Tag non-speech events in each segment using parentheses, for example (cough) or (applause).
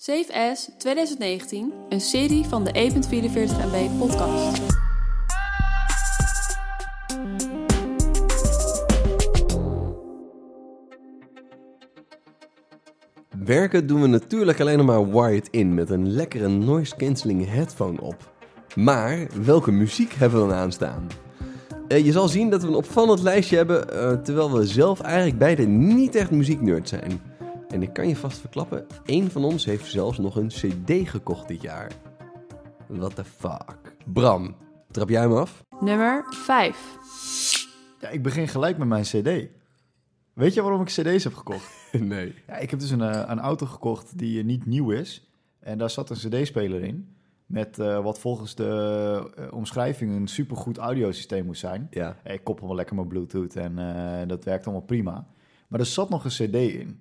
Safe As 2019, een serie van de E E.44 MB podcast. Werken doen we natuurlijk alleen nog maar wired in met een lekkere noise cancelling headphone op. Maar welke muziek hebben we dan aanstaan? Eh, je zal zien dat we een opvallend lijstje hebben, eh, terwijl we zelf eigenlijk beide niet echt muzieknerd zijn. En ik kan je vast verklappen, één van ons heeft zelfs nog een cd gekocht dit jaar. What the fuck? Bram, trap jij hem af? Nummer 5. Ja, ik begin gelijk met mijn CD. Weet je waarom ik CD's heb gekocht? (laughs) nee. Ja, ik heb dus een, eh, een auto gekocht die eh, niet nieuw is. En daar zat een CD-speler in. Met eh, wat volgens de omschrijving een supergoed audiosysteem moest zijn. Ja. Ik koppel wel lekker mijn Bluetooth en eh, dat werkt allemaal prima. Maar er zat nog een CD in.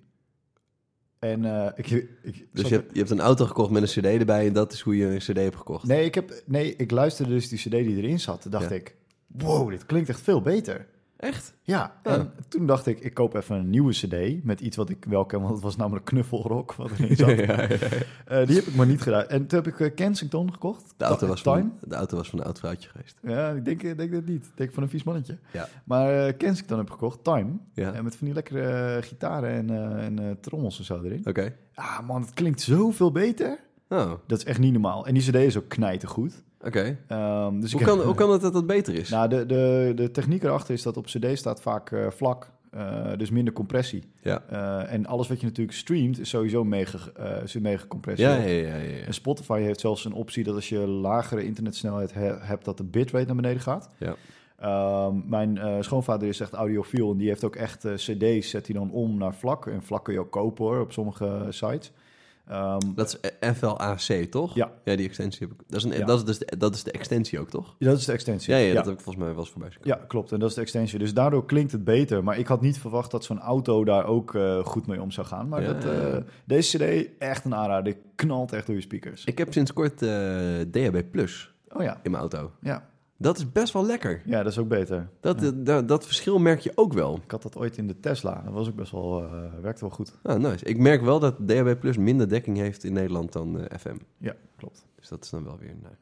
En eh, ik, ik Dus je hebt, je hebt een auto gekocht met een cd erbij en dat is hoe je een cd hebt gekocht. Nee, ik heb, nee, ik luisterde dus die CD die erin zat. Dacht Ja. ik, wow, dit klinkt echt veel beter. Echt? Ja, Ja. en toen dacht ik, ik koop even een nieuwe CD met iets wat ik wel ken, want het was namelijk knuffelrock wat erin zat. (laughs) Eh, die heb ik maar niet gedaan. En toen heb ik eh, Kensington gekocht. De auto, was Time. van, de auto was van een oud vrouwtje geweest. Ja, ik denk, ik denk dat niet. Ik denk van een vies mannetje. Ja. Maar eh, Kensington heb ik gekocht, Time. Ja. En met van die lekkere gitaren en, eh, en eh, trommels en zo erin. Oké. Ah man, het klinkt zoveel beter. Oh, Dat is echt niet normaal. En die CD is ook knijtergoed. oké. Ehm dus Hoe, kan, heb- hoe kan het dat dat beter is? Nou, de, de, de techniek erachter is dat op CD staat vaak eh, vlak. eh, dus minder compressie. ja. Eh, en alles wat je natuurlijk streamt is sowieso mega, zit mega compressie Ja, ja, ja, ja. En Spotify heeft zelfs een optie dat als je lagere internetsnelheid he- hebt, dat de bitrate naar beneden gaat. Ja. Ehm, mijn schoonvader is echt audiofiel en die heeft ook echt cd's, zet hij dan om naar vlak. En vlak kun je ook kopen hoor, op sommige sites. Ehm, Dat is FLAC, toch? Ja. Ja, die extensie heb ik. Dat is, een, Ja. dat, is dus de, dat is de extensie ook, toch? dat is de extensie. Ja, ja, dat heb ik volgens mij wel eens voorbij zien Ja, klopt. En dat is de extensie. Dus daardoor klinkt het beter. Maar ik had niet verwacht dat zo'n auto daar ook eh, goed mee om zou gaan. Maar Ja, dat, ja, ja. eh, deze CD, echt een aanrader. Knalt echt door je speakers. Ik heb sinds kort eh DHB Plus Oh ja, in mijn auto. ja. Dat is best wel lekker. Ja, dat is ook beter. Dat, Ja. dat, dat verschil merk je ook wel. Ik had dat ooit in de Tesla. Dat was ook best wel, eh, werkte wel goed. Ah, nice. Ik merk wel dat DHB Plus minder dekking heeft in Nederland dan eh, FM. Ja, klopt. Dus dat is dan wel weer... Nou.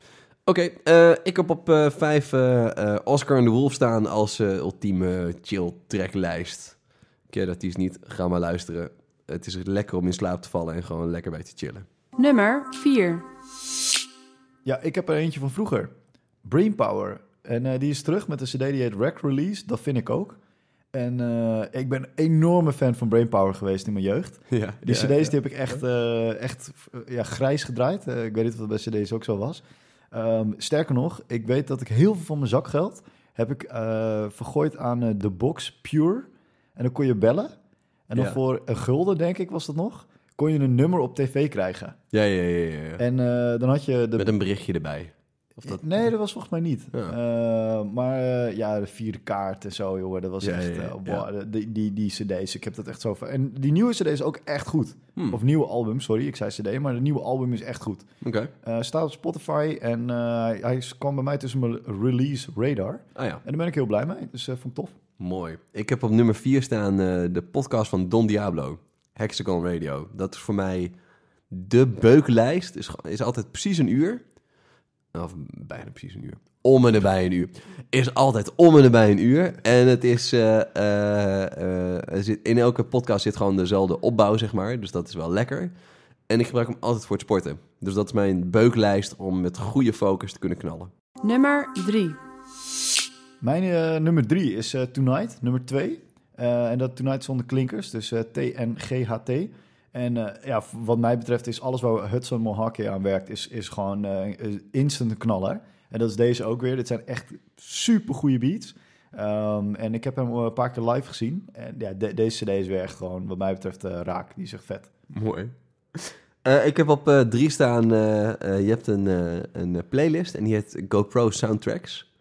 Oké, eh, ik heb op eh, vijf eh, eh, Oscar en de Wolf staan als eh, ultieme chill tracklijst. Ken dat die is niet, ga maar luisteren. Het is lekker om in slaap te vallen en gewoon lekker bij te chillen. Nummer 4. Ja, ik heb er eentje van vroeger. Brainpower. En eh, die is terug met een cd die heet Rack Release. Dat vind ik ook. En eh, ik ben een enorme fan van Brainpower geweest in mijn jeugd. (laughs) Ja, Die ja, cd's ja. die heb ik echt, eh, echt ja, grijs gedraaid. Ik weet niet of dat bij cd's ook zo was. Ehm, sterker nog, ik weet dat ik heel veel van mijn zakgeld heb ik vergooid aan de box Pure. En dan kon je bellen. En dan voor een gulden, denk ik, was dat nog, kon je een nummer op tv krijgen. Ja, ja, ja. ja. En dan had je de Met een berichtje erbij. Of dat... Nee, dat was volgens mij niet. Ja. Eh, maar eh, ja, de vierde kaart en zo, joh. Dat was Ja, echt... eh, wow, die, die, die cd's, ik heb dat echt zo... van- En die nieuwe cd is ook echt goed. Hmm, Of nieuwe album, sorry, ik zei cd, maar de nieuwe album is echt goed. Oké. Staat op Spotify en hij kwam bij mij tussen mijn release radar. Ah ja, En daar ben ik heel blij mee, dus vond ik tof. mooi. Ik heb op nummer 4 staan de podcast van Don Diablo. Hexagon Radio. Dat is voor mij de beuklijst. Is, is altijd precies een uur. Of bijna precies een uur. Om en nabij een uur. Is altijd om en nabij een uur. En het is... eh, eh, eh, er zit, in elke podcast zit gewoon dezelfde opbouw, zeg maar. Dus dat is wel lekker. En ik gebruik hem altijd voor het sporten. Dus dat is mijn beuklijst om met goede focus te kunnen knallen. Nummer 3. Mijn eh, nummer drie is eh, Tonight, nummer twee. Eh, en dat Tonight zonder klinkers, dus eh, T-N-G-H-T. En eh, ja, wat mij betreft is alles waar Hudson Mohawk aan werkt, is, is gewoon eh, instant een knaller. En dat is deze ook weer. Dit zijn echt super goede beats. Ehm, en ik heb hem een paar keer live gezien. En ja, de- deze cd is weer echt gewoon, wat mij betreft, eh, raak. Die is echt vet. Mooi. Eh, ik heb op eh, drie staan, eh, eh, je hebt een, eh, een eh, playlist en die heet GoPro Soundtracks.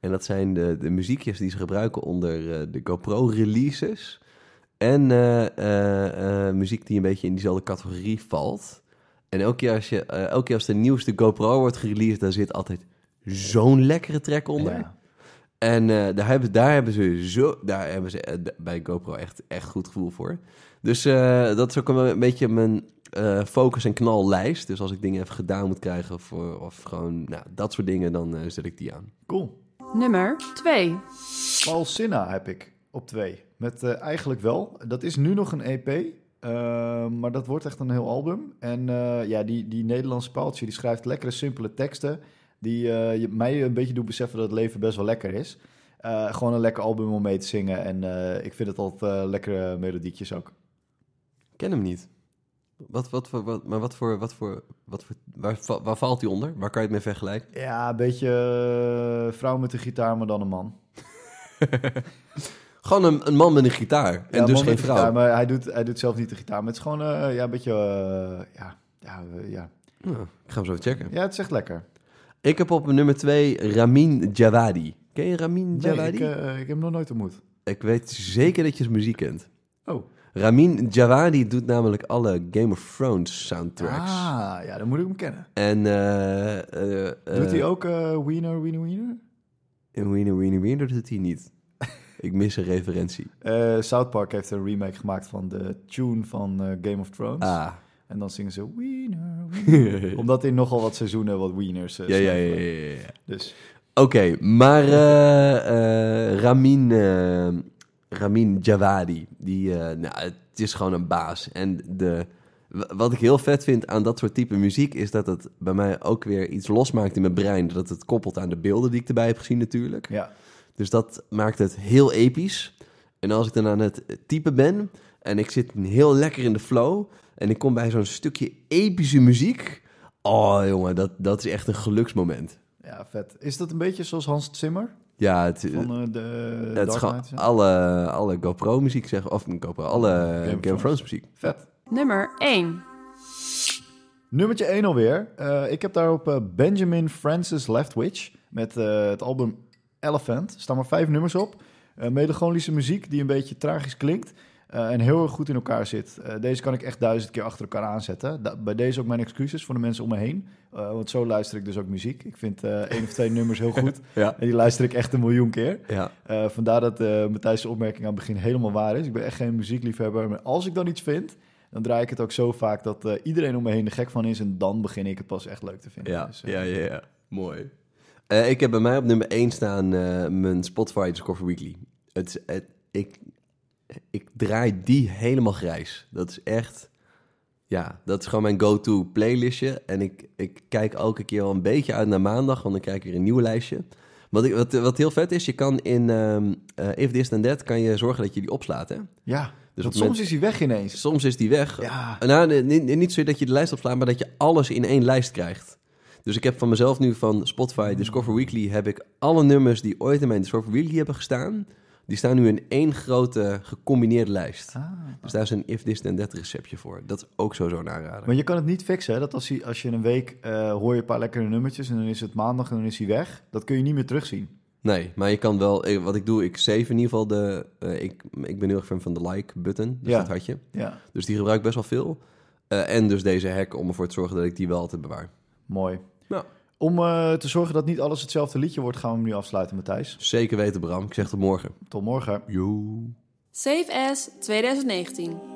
En dat zijn de, de muziekjes die ze gebruiken onder eh, de GoPro releases. En eh, eh, eh, muziek die een beetje in diezelfde categorie valt. En elke keer als, je, eh, elke keer als de nieuwste GoPro wordt gereleased, daar zit altijd zo'n lekkere track onder. Ja. En eh, daar, hebben, daar hebben ze zo, daar hebben ze bij GoPro echt, echt goed gevoel voor. Dus eh, dat is ook een, beetje mijn eh, focus en knal lijst. Dus als ik dingen even gedaan moet krijgen voor, of gewoon nou, dat soort dingen, dan zet ik die aan. Cool. Nummer 2. Paul Sinna heb ik op twee. Met eh, eigenlijk wel. Dat is nu nog een EP. eh, maar dat wordt echt een heel album. En eh, ja, die, die Nederlandse Paaltje, die schrijft lekkere, simpele teksten. Die je- mij een beetje doen beseffen dat het leven best wel lekker is. Gewoon een lekker album om mee te zingen. En ik vind het altijd lekkere melodietjes ook. Ik ken hem niet. Wat, wat, wat, maar wat voor, wat voor, wat voor waar, waar valt hij onder? Waar kan je het mee vergelijken? Ja, een beetje vrouw met een gitaar, maar dan een man. (laughs) Gewoon een, een man met een gitaar en Ja, dus geen vrouw. Gitaar, maar hij doet, hij doet zelf niet de gitaar. Maar het is gewoon eh, ja, een beetje... eh, ja, ja, eh, ja. Nou, ik ga hem zo checken. ja, het is echt lekker. Ik heb op nummer 2 Ramin Djawadi. Ken je Ramin Nee, Djawadi? ik, ik heb hem nog nooit ontmoet. Ik weet zeker dat je zijn muziek kent. Oh. Ramin Djawadi doet namelijk alle Game of Thrones soundtracks. Ah, ja, dan moet ik hem kennen. En Doet hij ook Wiener, Wiener, Wiener? en Wiener Wiener Wiener doet hij niet. Ik mis een referentie. Eh, South Park heeft een remake gemaakt van de tune van eh, Game of Thrones. Ah. En dan zingen ze Wiener, (laughs) Wiener. Omdat in nogal wat seizoenen wat Wieners uh, Ja, ja, ja, ja. Dus Oké, maar eh, eh, Ramin, eh, Ramin Djawadi, die, eh, nou, het is gewoon een baas. En de, wat ik heel vet vind aan dat soort type muziek, is dat het bij mij ook weer iets losmaakt in mijn brein. Dat het koppelt aan de beelden die ik erbij heb gezien natuurlijk. ja, Dus dat maakt het heel episch. En als ik dan aan het typen ben en ik zit heel lekker in de flow en ik kom bij zo'n stukje epische muziek. Oh jongen, dat, dat is echt een geluksmoment. ja, vet. Is dat een beetje zoals Hans Zimmer Ja, het, van eh, de het is Dark gewoon Knight? alle, alle GoPro-muziek zeggen, of GoPro, alle Game, of of Thrones muziek. Vet. Nummer 1. Nummertje 1 alweer. Eh, ik heb daarop eh, Benjamin Francis Leftwich met eh, het album Elephant. Er staan maar vijf nummers op. Eh melancholische muziek die een beetje tragisch klinkt eh, en heel erg goed in elkaar zit. Eh, deze kan ik echt duizend keer achter elkaar aanzetten. Da- bij deze ook mijn excuses voor de mensen om me heen. Want zo luister ik dus ook muziek. Ik vind één of twee nummers heel goed. (laughs) Ja. En die luister ik echt een miljoen keer. Ja. Vandaar dat Matthijs' opmerking aan het begin helemaal waar is. Ik ben echt geen muziekliefhebber. Maar als ik dan iets vind, dan draai ik het ook zo vaak dat iedereen om me heen er gek van is. En dan begin ik het pas echt leuk te vinden. Ja, Dus, ja, ja, ja. Mooi. Eh, ik heb bij mij op nummer 1 staan eh, mijn Spotify Discover Weekly. Het, ik, ik draai die helemaal grijs. Dat is echt... Ja, dat is gewoon mijn go-to playlistje. En ik, ik kijk elke keer wel een beetje uit naar maandag, want dan krijg ik weer een nieuw lijstje. Wat, ik, wat, wat heel vet is, je kan in ehm eh, If This Then That, kan je zorgen dat je die opslaat, hè? ja. Dus want soms is hij weg ineens. Soms is die weg. Ja. Nou, niet zo dat je de lijst opslaat, maar dat je alles in één lijst krijgt. Dus ik heb van mezelf nu van Spotify Discover Weekly... heb ik alle nummers die ooit in mijn Discover Weekly hebben gestaan... die staan nu in één grote gecombineerde lijst. Ah. Dus daar is een if this then that receptje voor. Dat is ook zo zo'n aanrader. Maar je kan het niet fixen, hè? Dat als, hij, als je een week eh, hoor je een paar lekkere nummertjes en dan is het maandag en dan is hij weg. Dat kun je niet meer terugzien. Nee, maar je kan wel... Wat ik doe, ik save in ieder geval de... eh, ik, ik ben heel erg fan van de like-button, dus Ja. dat had je. Ja, Dus die gebruik ik best wel veel. Eh, en dus deze hack om ervoor te zorgen dat ik die wel altijd bewaar. mooi. Ja. Om eh, te zorgen dat niet alles hetzelfde liedje wordt, gaan we hem nu afsluiten, Matthijs. Zeker weten, Bram. Ik zeg tot morgen. Tot morgen. Yo. Save as 2019.